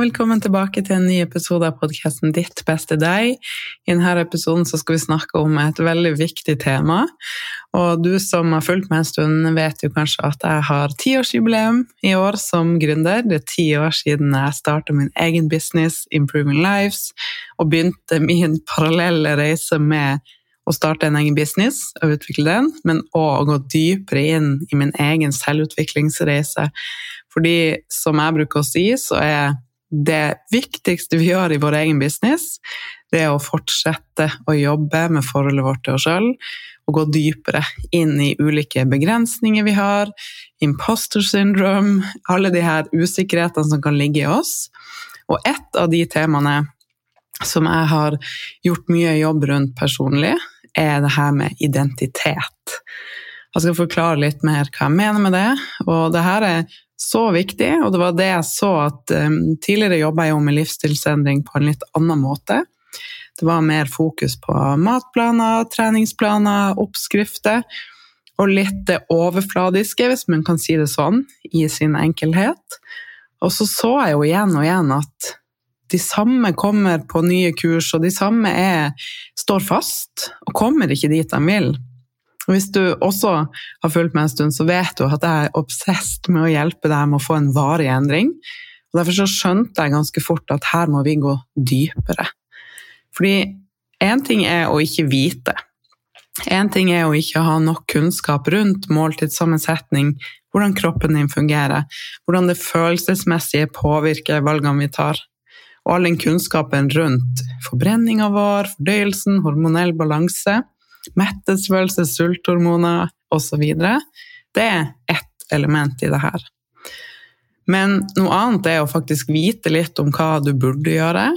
Velkommen tilbake til en ny episode av podkasten Ditt beste deg. I denne episoden skal vi snakke om et veldig viktig tema. Og du som har fulgt meg en stund, vet jo kanskje at jeg har tiårsjubileum i år som gründer. Det er ti år siden jeg starta min egen business, Improving Lives, og begynte min parallelle reise med å starte en egen business og utvikle den, men òg å gå dypere inn i min egen selvutviklingsreise. Fordi, som jeg bruker å si, så er det viktigste vi gjør i vår egen business, det er å fortsette å jobbe med forholdet vårt til oss sjøl og gå dypere inn i ulike begrensninger vi har, imposter syndrome, alle de her usikkerhetene som kan ligge i oss. Og et av de temaene som jeg har gjort mye jobb rundt personlig, er det her med identitet. Jeg skal forklare litt mer hva jeg mener med det. Og det her er så viktig, og det var det jeg så at um, Tidligere jobba jeg jo med livsstilsendring på en litt annen måte. Det var mer fokus på matplaner, treningsplaner, oppskrifter. Og litt det overfladiske, hvis man kan si det sånn, i sin enkelhet. Og så så jeg jo igjen og igjen at de samme kommer på nye kurs, og de samme er, står fast og kommer ikke dit de vil. Og hvis du også har fulgt meg en stund, så vet du at jeg er obsesst med å hjelpe deg med å få en varig endring. Og Derfor skjønte jeg ganske fort at her må vi gå dypere. Fordi én ting er å ikke vite. Én ting er å ikke ha nok kunnskap rundt måltidssammensetning, hvordan kroppen din fungerer, hvordan det følelsesmessige påvirker valgene vi tar. Og all den kunnskapen rundt forbrenninga vår, fordøyelsen, hormonell balanse Mettelsesfølelse, sulthormoner osv. Det er ett element i det her. Men noe annet er å faktisk vite litt om hva du burde gjøre,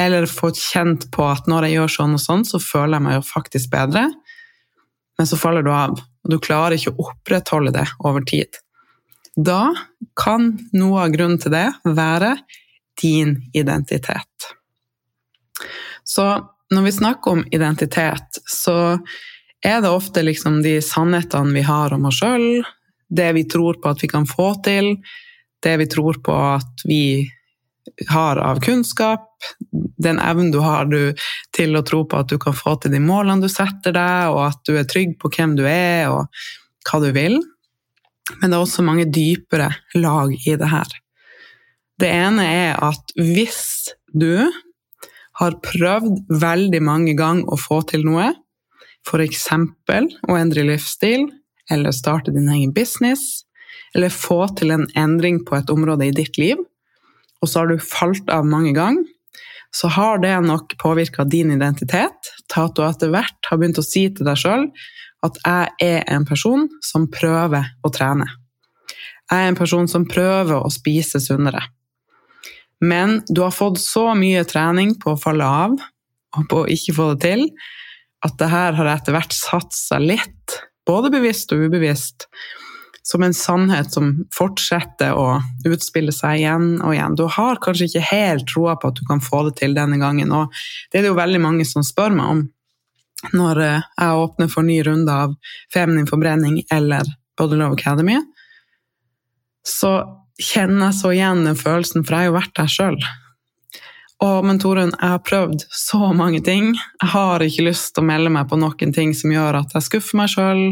eller få kjent på at når jeg gjør sånn og sånn, så føler jeg meg jo faktisk bedre, men så faller du av, og du klarer ikke å opprettholde det over tid. Da kan noe av grunnen til det være din identitet. Så når vi snakker om identitet, så er det ofte liksom de sannhetene vi har om oss sjøl, det vi tror på at vi kan få til, det vi tror på at vi har av kunnskap, den evnen du har du, til å tro på at du kan få til de målene du setter deg, og at du er trygg på hvem du er og hva du vil. Men det er også mange dypere lag i det her. Det ene er at hvis du har prøvd veldig mange ganger å få til noe, f.eks. å endre livsstil, eller starte din egen business, eller få til en endring på et område i ditt liv, og så har du falt av mange ganger, så har det nok påvirka din identitet til at du etter hvert har begynt å si til deg sjøl at jeg er en person som prøver å trene. Jeg er en person som prøver å spise sunnere. Men du har fått så mye trening på å falle av og på å ikke få det til, at det her har etter hvert satt seg litt, både bevisst og ubevisst, som en sannhet som fortsetter å utspille seg igjen og igjen. Du har kanskje ikke helt troa på at du kan få det til denne gangen, og det er det jo veldig mange som spør meg om når eh, jeg åpner for ny runde av Feminin forbrenning eller Body Love Academy. Så kjenner jeg så igjen den følelsen, for jeg har jo vært der sjøl. men Torunn, jeg har prøvd så mange ting. Jeg har ikke lyst til å melde meg på noen ting som gjør at jeg skuffer meg sjøl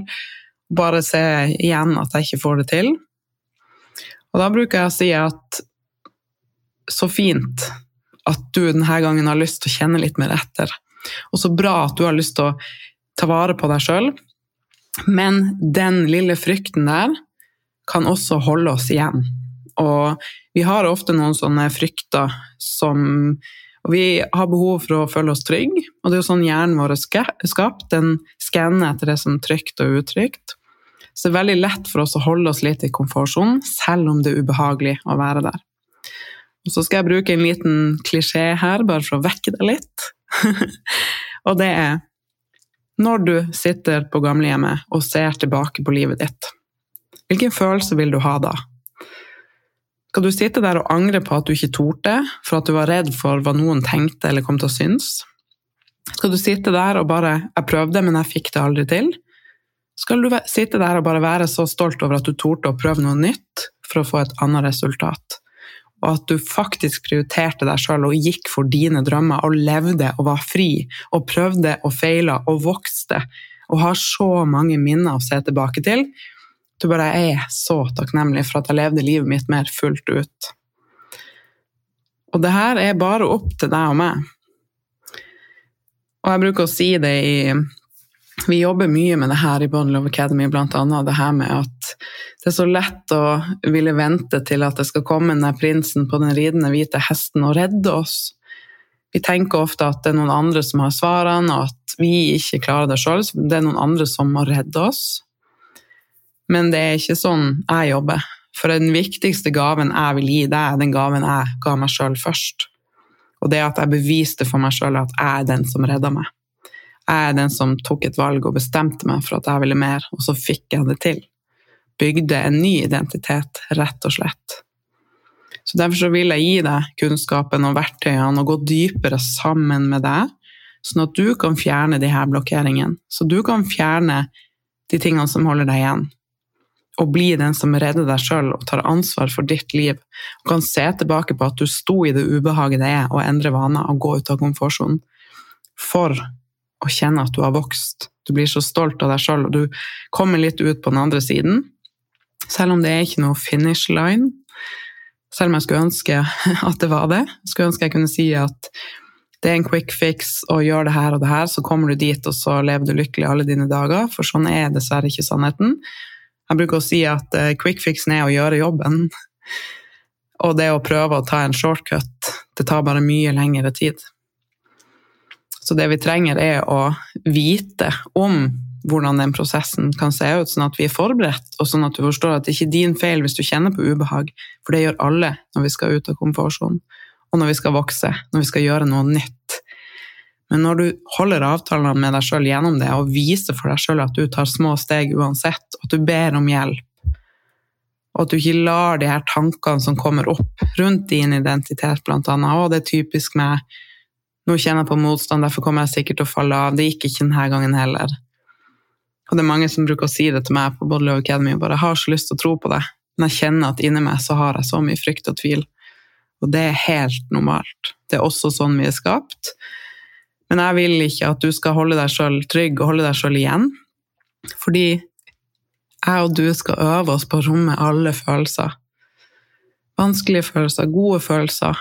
bare se igjen at jeg ikke får det til. Og da bruker jeg å si at så fint at du denne gangen har lyst til å kjenne litt mer etter. Og så bra at du har lyst til å ta vare på deg sjøl. Men den lille frykten der kan også holde oss igjen. Og vi har ofte noen sånne frykter som og vi har behov for å føle oss trygge, og det er jo sånn hjernen vår er skapt. Den skanner etter det som er trygt og utrygt. Så det er veldig lett for oss å holde oss litt i komfortsonen, selv om det er ubehagelig å være der. Og så skal jeg bruke en liten klisjé her, bare for å vekke deg litt. og det er når du sitter på gamlehjemmet og ser tilbake på livet ditt, hvilken følelse vil du ha da? Skal du sitte der og angre på at du ikke torde, for at du var redd for hva noen tenkte eller kom til å synes? Skal du sitte der og bare 'jeg prøvde, men jeg fikk det aldri til'? skal du sitte der og bare være så stolt over at du torde å prøve noe nytt for å få et annet resultat. Og at du faktisk prioriterte deg sjøl og gikk for dine drømmer og levde og var fri og prøvde og feila og vokste og har så mange minner å se tilbake til. Du bare er så takknemlig for at jeg levde livet mitt mer fullt ut. Og det her er bare opp til deg og meg. Og jeg bruker å si det i vi jobber mye med det her i Bond Love Academy, bl.a. det her med at det er så lett å ville vente til at det skal komme den prinsen på den ridende hvite hesten og redde oss. Vi tenker ofte at det er noen andre som har svarene, og at vi ikke klarer det sjøl. Det er noen andre som må redde oss. Men det er ikke sånn jeg jobber. For den viktigste gaven jeg vil gi deg, er den gaven jeg ga meg sjøl først. Og det at jeg beviste for meg sjøl at jeg er den som redda meg. Jeg er den som tok et valg og bestemte meg for at jeg ville mer, og så fikk jeg det til. Bygde en ny identitet, rett og slett. Så Derfor så vil jeg gi deg kunnskapen og verktøyene og gå dypere sammen med deg, sånn at du kan fjerne de her blokkeringene. Så du kan fjerne de tingene som holder deg igjen. Og bli den som redder deg sjøl og tar ansvar for ditt liv. Og kan se tilbake på at du sto i det ubehaget det er å endre vaner og gå ut av komfortsonen. For å kjenne at du har vokst. Du blir så stolt av deg sjøl, og du kommer litt ut på den andre siden. Selv om det er ikke noe finish line. Selv om jeg skulle ønske at det var det. Jeg skulle ønske jeg kunne si at det er en quick fix å gjøre det her og det her, så kommer du dit, og så lever du lykkelig alle dine dager. For sånn er dessverre ikke sannheten. Jeg bruker å si at eh, quick fixen er å gjøre jobben. Og det å prøve å ta en shortcut, det tar bare mye lengre tid. Så det vi trenger, er å vite om hvordan den prosessen kan se ut, sånn at vi er forberedt, og sånn at du forstår at det ikke er din feil hvis du kjenner på ubehag, for det gjør alle når vi skal ut av komfortsonen, og når vi skal vokse, når vi skal gjøre noe nytt. Men når du holder avtalene med deg sjøl gjennom det, og viser for deg sjøl at du tar små steg uansett, at du ber om hjelp, og at du ikke lar de her tankene som kommer opp rundt din identitet, blant annet, og det er typisk med nå kjenner jeg på motstand, derfor kommer jeg sikkert til å falle av. Det gikk ikke denne gangen heller. Og det er mange som bruker å si det til meg på Body Love Academy, bare 'jeg har så lyst til å tro på det', men jeg kjenner at inni meg så har jeg så mye frykt og tvil. Og det er helt normalt. Det er også sånn vi er skapt. Men jeg vil ikke at du skal holde deg sjøl trygg og holde deg sjøl igjen. Fordi jeg og du skal øve oss på å romme alle følelser. Vanskelige følelser, gode følelser.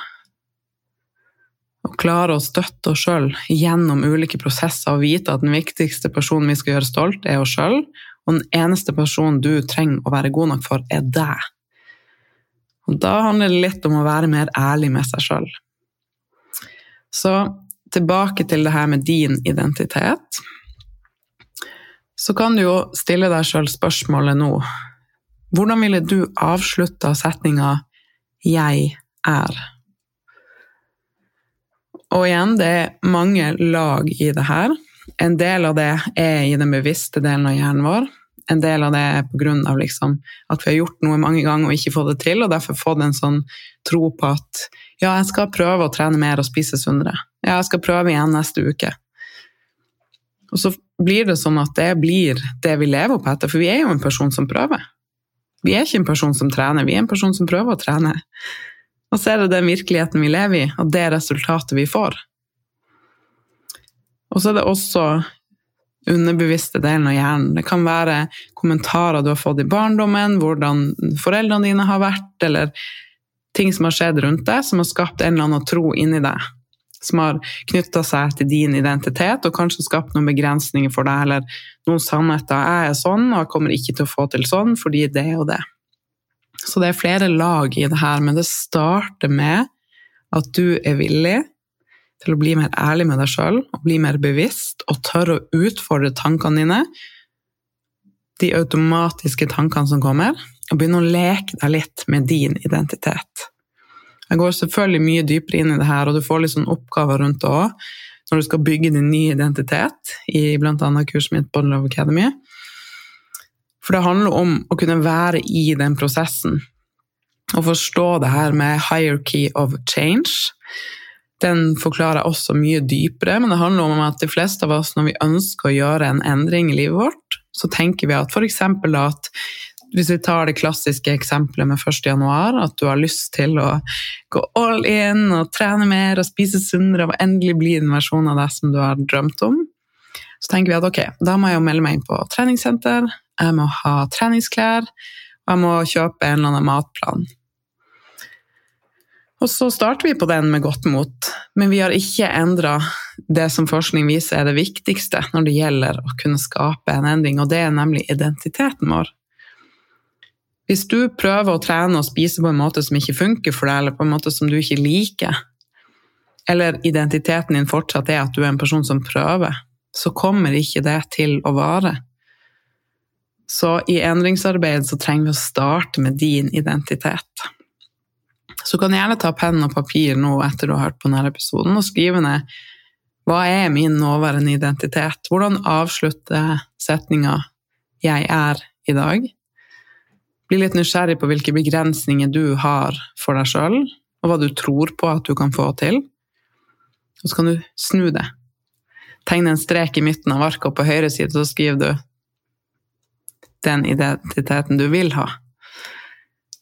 Og klare å støtte oss sjøl gjennom ulike prosesser og vite at den viktigste personen vi skal gjøre stolt, er oss sjøl. Og den eneste personen du trenger å være god nok for, er deg. Og da handler det litt om å være mer ærlig med seg sjøl. Så tilbake til det her med din identitet så kan du jo stille deg sjøl spørsmålet nå Hvordan ville du avslutta setninga 'jeg er'? Og igjen, det er mange lag i det her. En del av det er i den bevisste delen av hjernen vår. En del av det er pga. Liksom at vi har gjort noe mange ganger og ikke fått det til, og derfor fått en sånn tro på at ja, jeg skal prøve å trene mer og spise sunnere. Ja, jeg skal prøve igjen neste uke. Og så blir det sånn at det blir det vi lever på etter, for vi er jo en person som prøver. Vi er ikke en person som trener, vi er en person som prøver å trene. Og så er det den virkeligheten vi lever i, og det resultatet vi får. Og så er det også underbevisste delen av hjernen. Det kan være kommentarer du har fått i barndommen, hvordan foreldrene dine har vært, eller ting som har skjedd rundt deg, som har skapt en eller annen tro inni deg som har knytta seg til din identitet og kanskje skapt noen begrensninger for deg, eller noen sannheter. 'Jeg er sånn, og jeg kommer ikke til å få til sånn fordi det og det'. Så det er flere lag i det her, men det starter med at du er villig til å bli mer ærlig med deg sjøl, bli mer bevisst, og tørre å utfordre tankene dine, de automatiske tankene som kommer, og begynne å leke deg litt med din identitet. Jeg går selvfølgelig mye dypere inn i det her, og du får litt sånn oppgaver rundt det òg, når du skal bygge din nye identitet i bl.a. kurset mitt Bond Love Academy. For det handler om å kunne være i den prosessen og forstå det her med hierarchy of change. Den forklarer jeg også mye dypere, men det handler om at de fleste av oss, når vi ønsker å gjøre en endring i livet vårt, så tenker vi at f.eks. at hvis vi tar det klassiske eksempelet med 1. januar, at du har lyst til å gå all in og trene mer og spise sunnere og endelig bli den versjonen av deg som du har drømt om, så tenker vi at ok, da må jeg jo melde meg inn på treningssenter, jeg må ha treningsklær, og jeg må kjøpe en eller annen matplan. Og så starter vi på den med godt mot, men vi har ikke endra det som forskning viser er det viktigste når det gjelder å kunne skape en endring, og det er nemlig identiteten vår. Hvis du prøver å trene og spise på en måte som ikke funker for deg, eller på en måte som du ikke liker, eller identiteten din fortsatt er at du er en person som prøver, så kommer ikke det til å vare. Så i endringsarbeid så trenger vi å starte med din identitet. Så kan du gjerne ta penn og papir nå etter du har hørt på denne episoden, og skrive ned hva er min nåværende identitet? Hvordan avslutter setninga 'jeg er' i dag? Bli litt nysgjerrig på hvilke begrensninger du har for deg sjøl, og hva du tror på at du kan få til. Og så kan du snu det. Tegne en strek i midten av arket, og på høyre side så skriver du den identiteten du vil ha.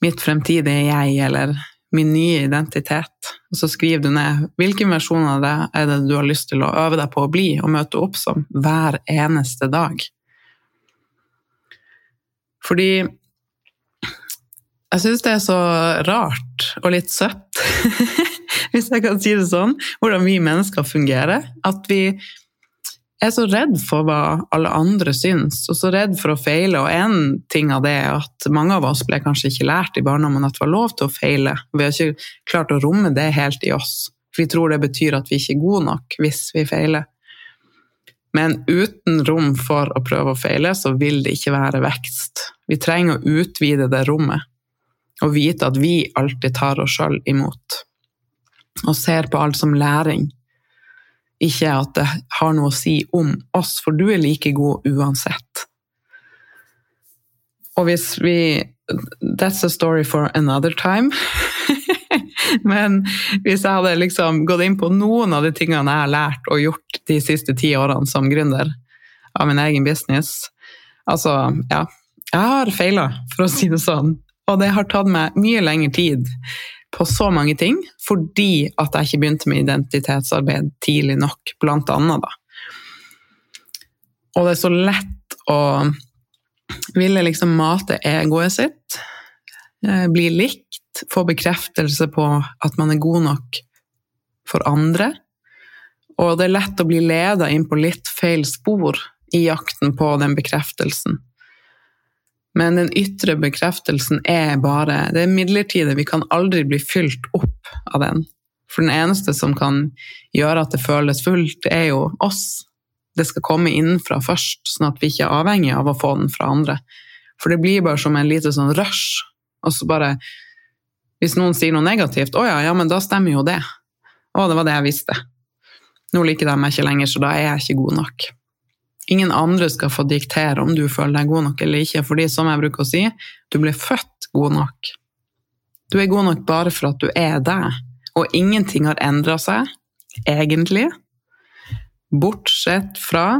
Mitt fremtidige jeg, eller min nye identitet. Og så skriver du ned hvilken versjon av det er det du har lyst til å øve deg på å bli og møte opp som hver eneste dag. Fordi jeg syns det er så rart og litt søtt, hvis jeg kan si det sånn, hvordan vi mennesker fungerer. At vi er så redd for hva alle andre syns, og så redd for å feile. Og én ting av det er at mange av oss ble kanskje ikke lært i barndommen at det var lov til å feile. Vi har ikke klart å romme det helt i oss. For vi tror det betyr at vi ikke er gode nok hvis vi feiler. Men uten rom for å prøve å feile, så vil det ikke være vekst. Vi trenger å utvide det rommet og vite at vi alltid tar oss sjøl imot. Og ser på alt som læring. Ikke at det har noe å si om oss, for du er like god uansett. Og hvis vi That's a story for another time. Men hvis jeg hadde liksom gått inn på noen av de tingene jeg har lært og gjort de siste ti årene som gründer av min egen business Altså, ja. Jeg har feila, for å si det sånn. Og det har tatt meg mye lengre tid på så mange ting fordi at jeg ikke begynte med identitetsarbeid tidlig nok, blant annet, da. Og det er så lett å ville liksom mate egoet sitt, eh, bli likt, få bekreftelse på at man er god nok for andre. Og det er lett å bli leda inn på litt feil spor i jakten på den bekreftelsen. Men den ytre bekreftelsen er bare Det er midlertidig, vi kan aldri bli fylt opp av den. For den eneste som kan gjøre at det føles fullt, det er jo oss. Det skal komme innenfra først, sånn at vi ikke er avhengig av å få den fra andre. For det blir bare som en lite sånn rush. Og så bare Hvis noen sier noe negativt, å ja, ja, men da stemmer jo det. Å, det var det jeg visste. Nå liker de meg ikke lenger, så da er jeg ikke god nok. Ingen andre skal få diktere om du føler deg god nok eller ikke, fordi som jeg bruker å si, du ble født god nok. Du er god nok bare for at du er deg, og ingenting har endra seg, egentlig, bortsett fra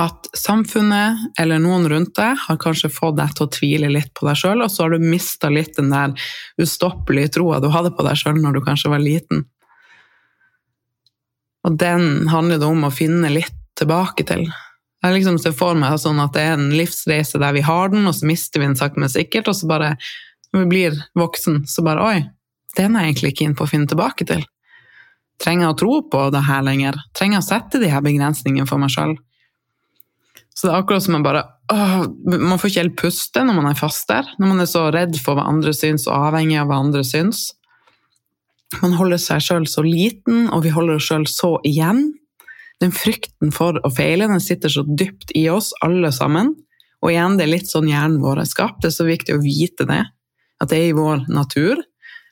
at samfunnet eller noen rundt deg har kanskje fått deg til å tvile litt på deg sjøl, og så har du mista litt den der ustoppelige troa du hadde på deg sjøl når du kanskje var liten. Og den handler det om å finne litt tilbake til. Jeg liksom ser for meg sånn at det er en livsreise der vi har den, og så mister vi den sakte, men sikkert, og så bare, når vi blir voksen, så bare Oi, den er jeg egentlig keen på å finne tilbake til. Trenger jeg å tro på det her lenger? Trenger jeg å sette de her begrensningene for meg sjøl? Så det er akkurat som man bare åh, Man får ikke helt puste når man er fast der. Når man er så redd for hva andre syns, og avhengig av hva andre syns. Man holder seg sjøl så liten, og vi holder oss sjøl så igjen. Den frykten for å feile den sitter så dypt i oss, alle sammen. Og igjen, det er litt sånn hjernen vår er skapt. Det er så viktig å vite det. At det er i vår natur.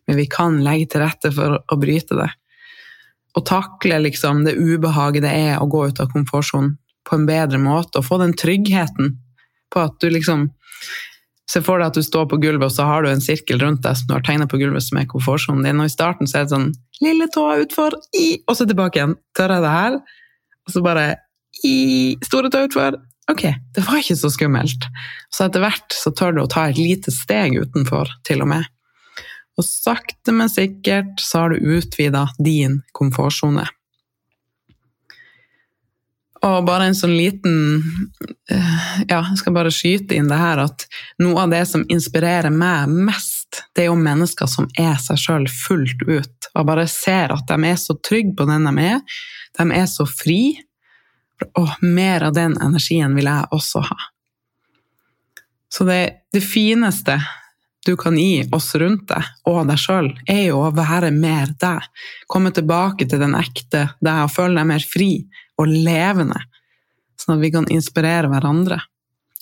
Men vi kan legge til rette for å bryte det. Å takle liksom det ubehaget det er å gå ut av komfortsonen på en bedre måte, og få den tryggheten på at du liksom Se for deg at du står på gulvet, og så har du en sirkel rundt deg som du har tegna på gulvet som er komfortsonen din, og i starten så er det sånn Lille tåa utfor, i, og så tilbake igjen. Tør jeg det her? Og så bare i, store tå utfor. Ok, det var ikke så skummelt. Så etter hvert så tør du å ta et lite steg utenfor, til og med. Og sakte, men sikkert så har du utvida din komfortsone. Og bare en sånn liten eh, Ja, jeg skal bare skyte inn det her at noe av det som inspirerer meg mest, det er jo mennesker som er seg sjøl fullt ut. Og bare ser at de er så trygge på den de er. De er så fri. Og mer av den energien vil jeg også ha. Så det, det fineste du kan gi oss rundt deg og deg sjøl, er jo å være mer deg. Komme tilbake til den ekte deg og føle deg mer fri og levende, sånn at vi kan inspirere hverandre.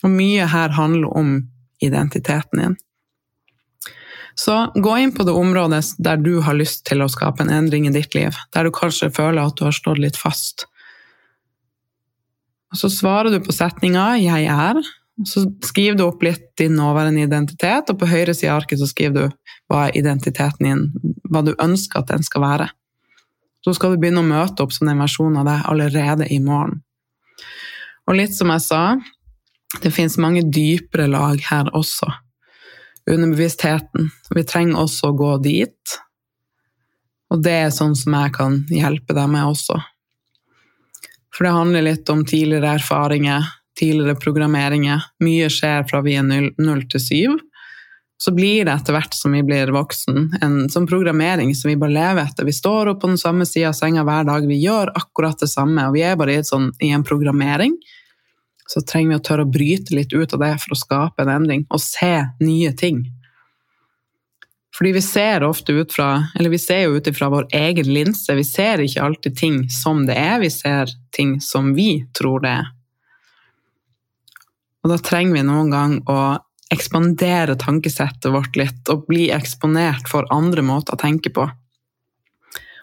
Og mye her handler om identiteten din. Så gå inn på det området der du har lyst til å skape en endring i ditt liv, der du kanskje føler at du har stått litt fast. Så svarer du på setninga 'jeg er', så skriver du opp litt din nåværende identitet, og på høyre side av arket så skriver du hva er identiteten din, hva du ønsker at den skal være. Så skal du begynne å møte opp som den versjonen av deg allerede i morgen. Og litt som jeg sa, det fins mange dypere lag her også. Underbevisstheten. Vi trenger også å gå dit. Og det er sånn som jeg kan hjelpe deg med også. For det handler litt om tidligere erfaringer, tidligere programmeringer. Mye skjer fra vi er null til syv. Så blir det etter hvert som vi blir voksen, en sånn programmering som vi bare lever etter. Vi står opp på den samme sida av senga hver dag, vi gjør akkurat det samme, og vi er bare i, sånn, i en programmering så trenger vi å tørre å bryte litt ut av det for å skape en endring, og se nye ting. Fordi vi ser ofte ut fra, eller vi ser jo ut ifra vår egen linse, vi ser ikke alltid ting som det er, vi ser ting som vi tror det er. Og da trenger vi noen gang å ekspandere tankesettet vårt litt, og bli eksponert for andre måter å tenke på.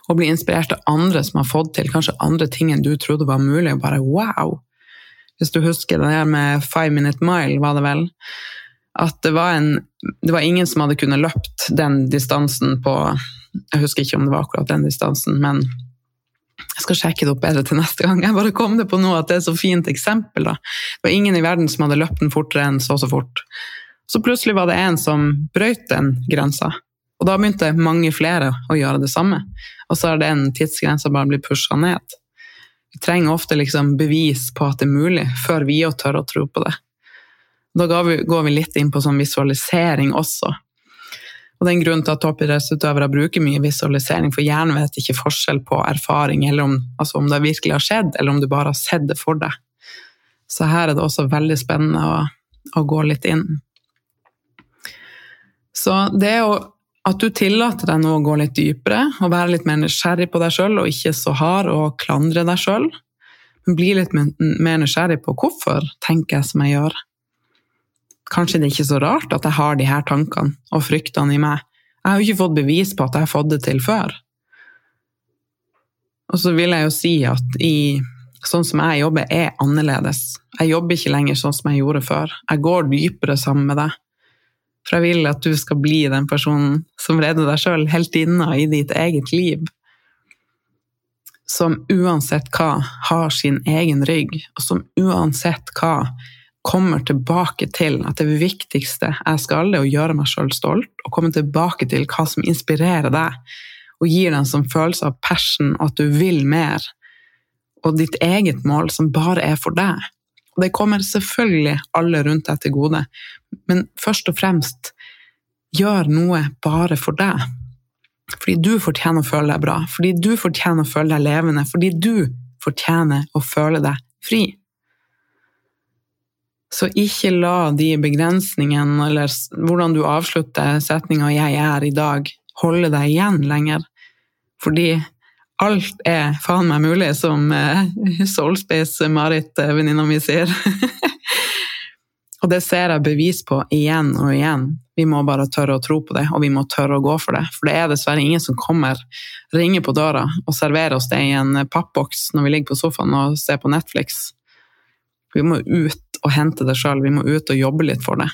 Og bli inspirert av andre som har fått til kanskje andre ting enn du trodde var mulig, og bare wow! Hvis du husker det her med Five Minute Mile, var det vel? At det var, en, det var ingen som hadde kunnet løpt den distansen på Jeg husker ikke om det var akkurat den distansen, men jeg skal sjekke det opp bedre til neste gang. Jeg bare kom det på nå at det er et så fint eksempel. da. Det var ingen i verden som hadde løpt den fortere enn så så fort. Så plutselig var det en som brøt den grensa. Og da begynte mange flere å gjøre det samme. Og så har den tidsgrensa bare blitt pusha ned. Vi trenger ofte liksom bevis på at det er mulig, før vi òg tør å tro på det. Da går vi litt inn på sånn visualisering også. Og det er en grunn til at toppidrettsutøvere bruker mye visualisering, for hjernen vet ikke forskjell på erfaring, eller om, altså om det virkelig har skjedd, eller om du bare har sett det for deg. Så her er det også veldig spennende å, å gå litt inn. Så det å, at du tillater deg nå å gå litt dypere og være litt mer nysgjerrig på deg sjøl, og ikke så hard og klandre deg sjøl, bli litt mer nysgjerrig på hvorfor tenker jeg som jeg gjør kanskje det er ikke så rart at jeg har de her tankene og fryktene i meg. Jeg har jo ikke fått bevis på at jeg har fått det til før. Og så vil jeg jo si at i, sånn som jeg jobber, er annerledes. Jeg jobber ikke lenger sånn som jeg gjorde før. Jeg går dypere sammen med deg. For jeg vil at du skal bli den personen som redder deg sjøl, heltinna i ditt eget liv. Som uansett hva har sin egen rygg, og som uansett hva kommer tilbake til at det viktigste jeg skal, er å gjøre meg sjøl stolt, og komme tilbake til hva som inspirerer deg, og gir deg en sånn følelse av passion og at du vil mer, og ditt eget mål som bare er for deg. Og det kommer selvfølgelig alle rundt deg til gode, men først og fremst, gjør noe bare for deg. Fordi du fortjener å føle deg bra, fordi du fortjener å føle deg levende, fordi du fortjener å føle deg fri. Så ikke la de begrensningene, eller hvordan du avslutter setninga 'jeg er i dag', holde deg igjen lenger. Fordi alt er faen meg mulig, som eh, Soulspace-Marit, eh, venninna mi, sier. og det ser jeg bevis på igjen og igjen. Vi må bare tørre å tro på det, og vi må tørre å gå for det. For det er dessverre ingen som kommer, ringer på døra og serverer oss det i en pappboks når vi ligger på sofaen og ser på Netflix. Vi må ut og hente det sjøl, vi må ut og jobbe litt for det.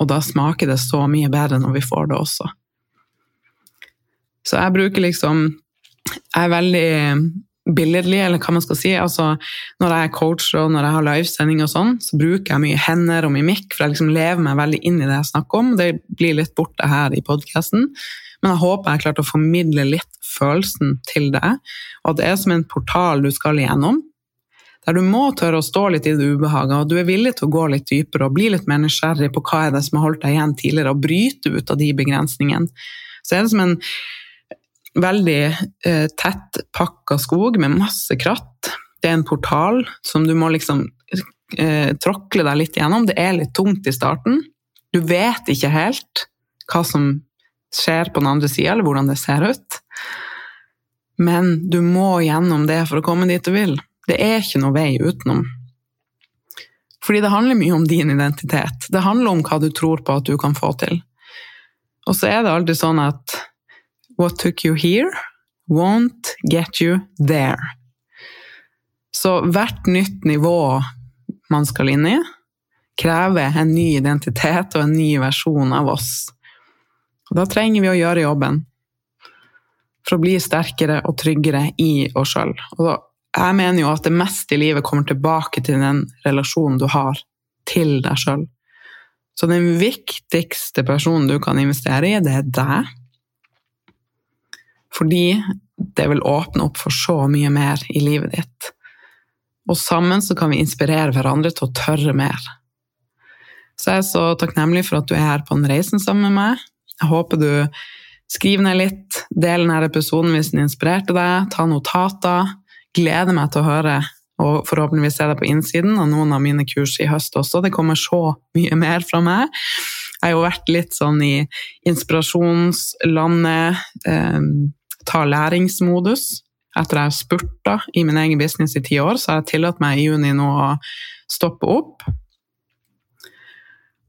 Og da smaker det så mye bedre når vi får det også. Så jeg bruker liksom Jeg er veldig billedlig, eller hva man skal si. Altså, når jeg er coach og når jeg har livesending og sånn, så bruker jeg mye hender og mimikk, for jeg liksom lever meg veldig inn i det jeg snakker om. Det blir litt borte her i podkasten. Men jeg håper jeg har klart å formidle litt følelsen til deg, og at det er som en portal du skal igjennom der du må tørre å stå litt i det ubehaget, og du er villig til å gå litt dypere og bli litt mer nysgjerrig på hva er det som har holdt deg igjen tidligere, og bryte ut av de begrensningene. Så er det som en veldig eh, tett pakka skog med masse kratt. Det er en portal som du må liksom eh, tråkle deg litt gjennom. Det er litt tungt i starten. Du vet ikke helt hva som skjer på den andre sida, eller hvordan det ser ut. Men du må gjennom det for å komme dit du vil. Det er ikke noe vei utenom. Fordi det handler mye om din identitet. Det handler om hva du tror på at du kan få til. Og så er det alltid sånn at what took you here won't get you there. Så hvert nytt nivå man skal inn i, krever en ny identitet og en ny versjon av oss. Da trenger vi å gjøre jobben for å bli sterkere og tryggere i oss sjøl. Jeg mener jo at det meste i livet kommer tilbake til den relasjonen du har til deg sjøl. Så den viktigste personen du kan investere i, det er deg. Fordi det vil åpne opp for så mye mer i livet ditt. Og sammen så kan vi inspirere hverandre til å tørre mer. Så jeg er så takknemlig for at du er her på den reisen sammen med meg. Jeg håper du skriver ned litt, del denne episoden hvis den inspirerte deg, ta notater gleder meg til å høre og forhåpentligvis se det på innsiden av noen av mine kurs i høst også. Det kommer så mye mer fra meg. Jeg har jo vært litt sånn i inspirasjonslandet, eh, ta læringsmodus. Etter jeg har spurta i min egen business i ti år, så har jeg tillatt meg i juni nå å stoppe opp.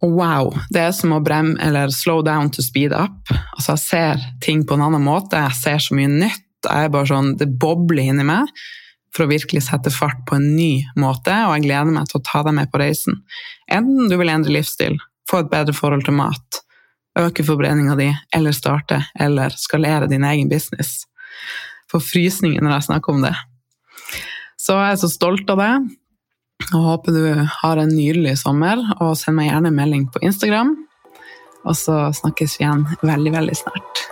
Og wow, det er som å bremme eller slow down to speed up. Altså, jeg ser ting på en annen måte, jeg ser så mye nytt jeg er bare sånn, Det bobler inni meg for å virkelig sette fart på en ny måte, og jeg gleder meg til å ta deg med på reisen. Enten du vil endre livsstil, få et bedre forhold til mat, øke forbrenninga di, eller starte eller skalere din egen business. Får frysninger når jeg snakker om det. Så jeg er så stolt av det, og håper du har en nydelig sommer. Og send meg gjerne en melding på Instagram, og så snakkes vi igjen veldig, veldig snart.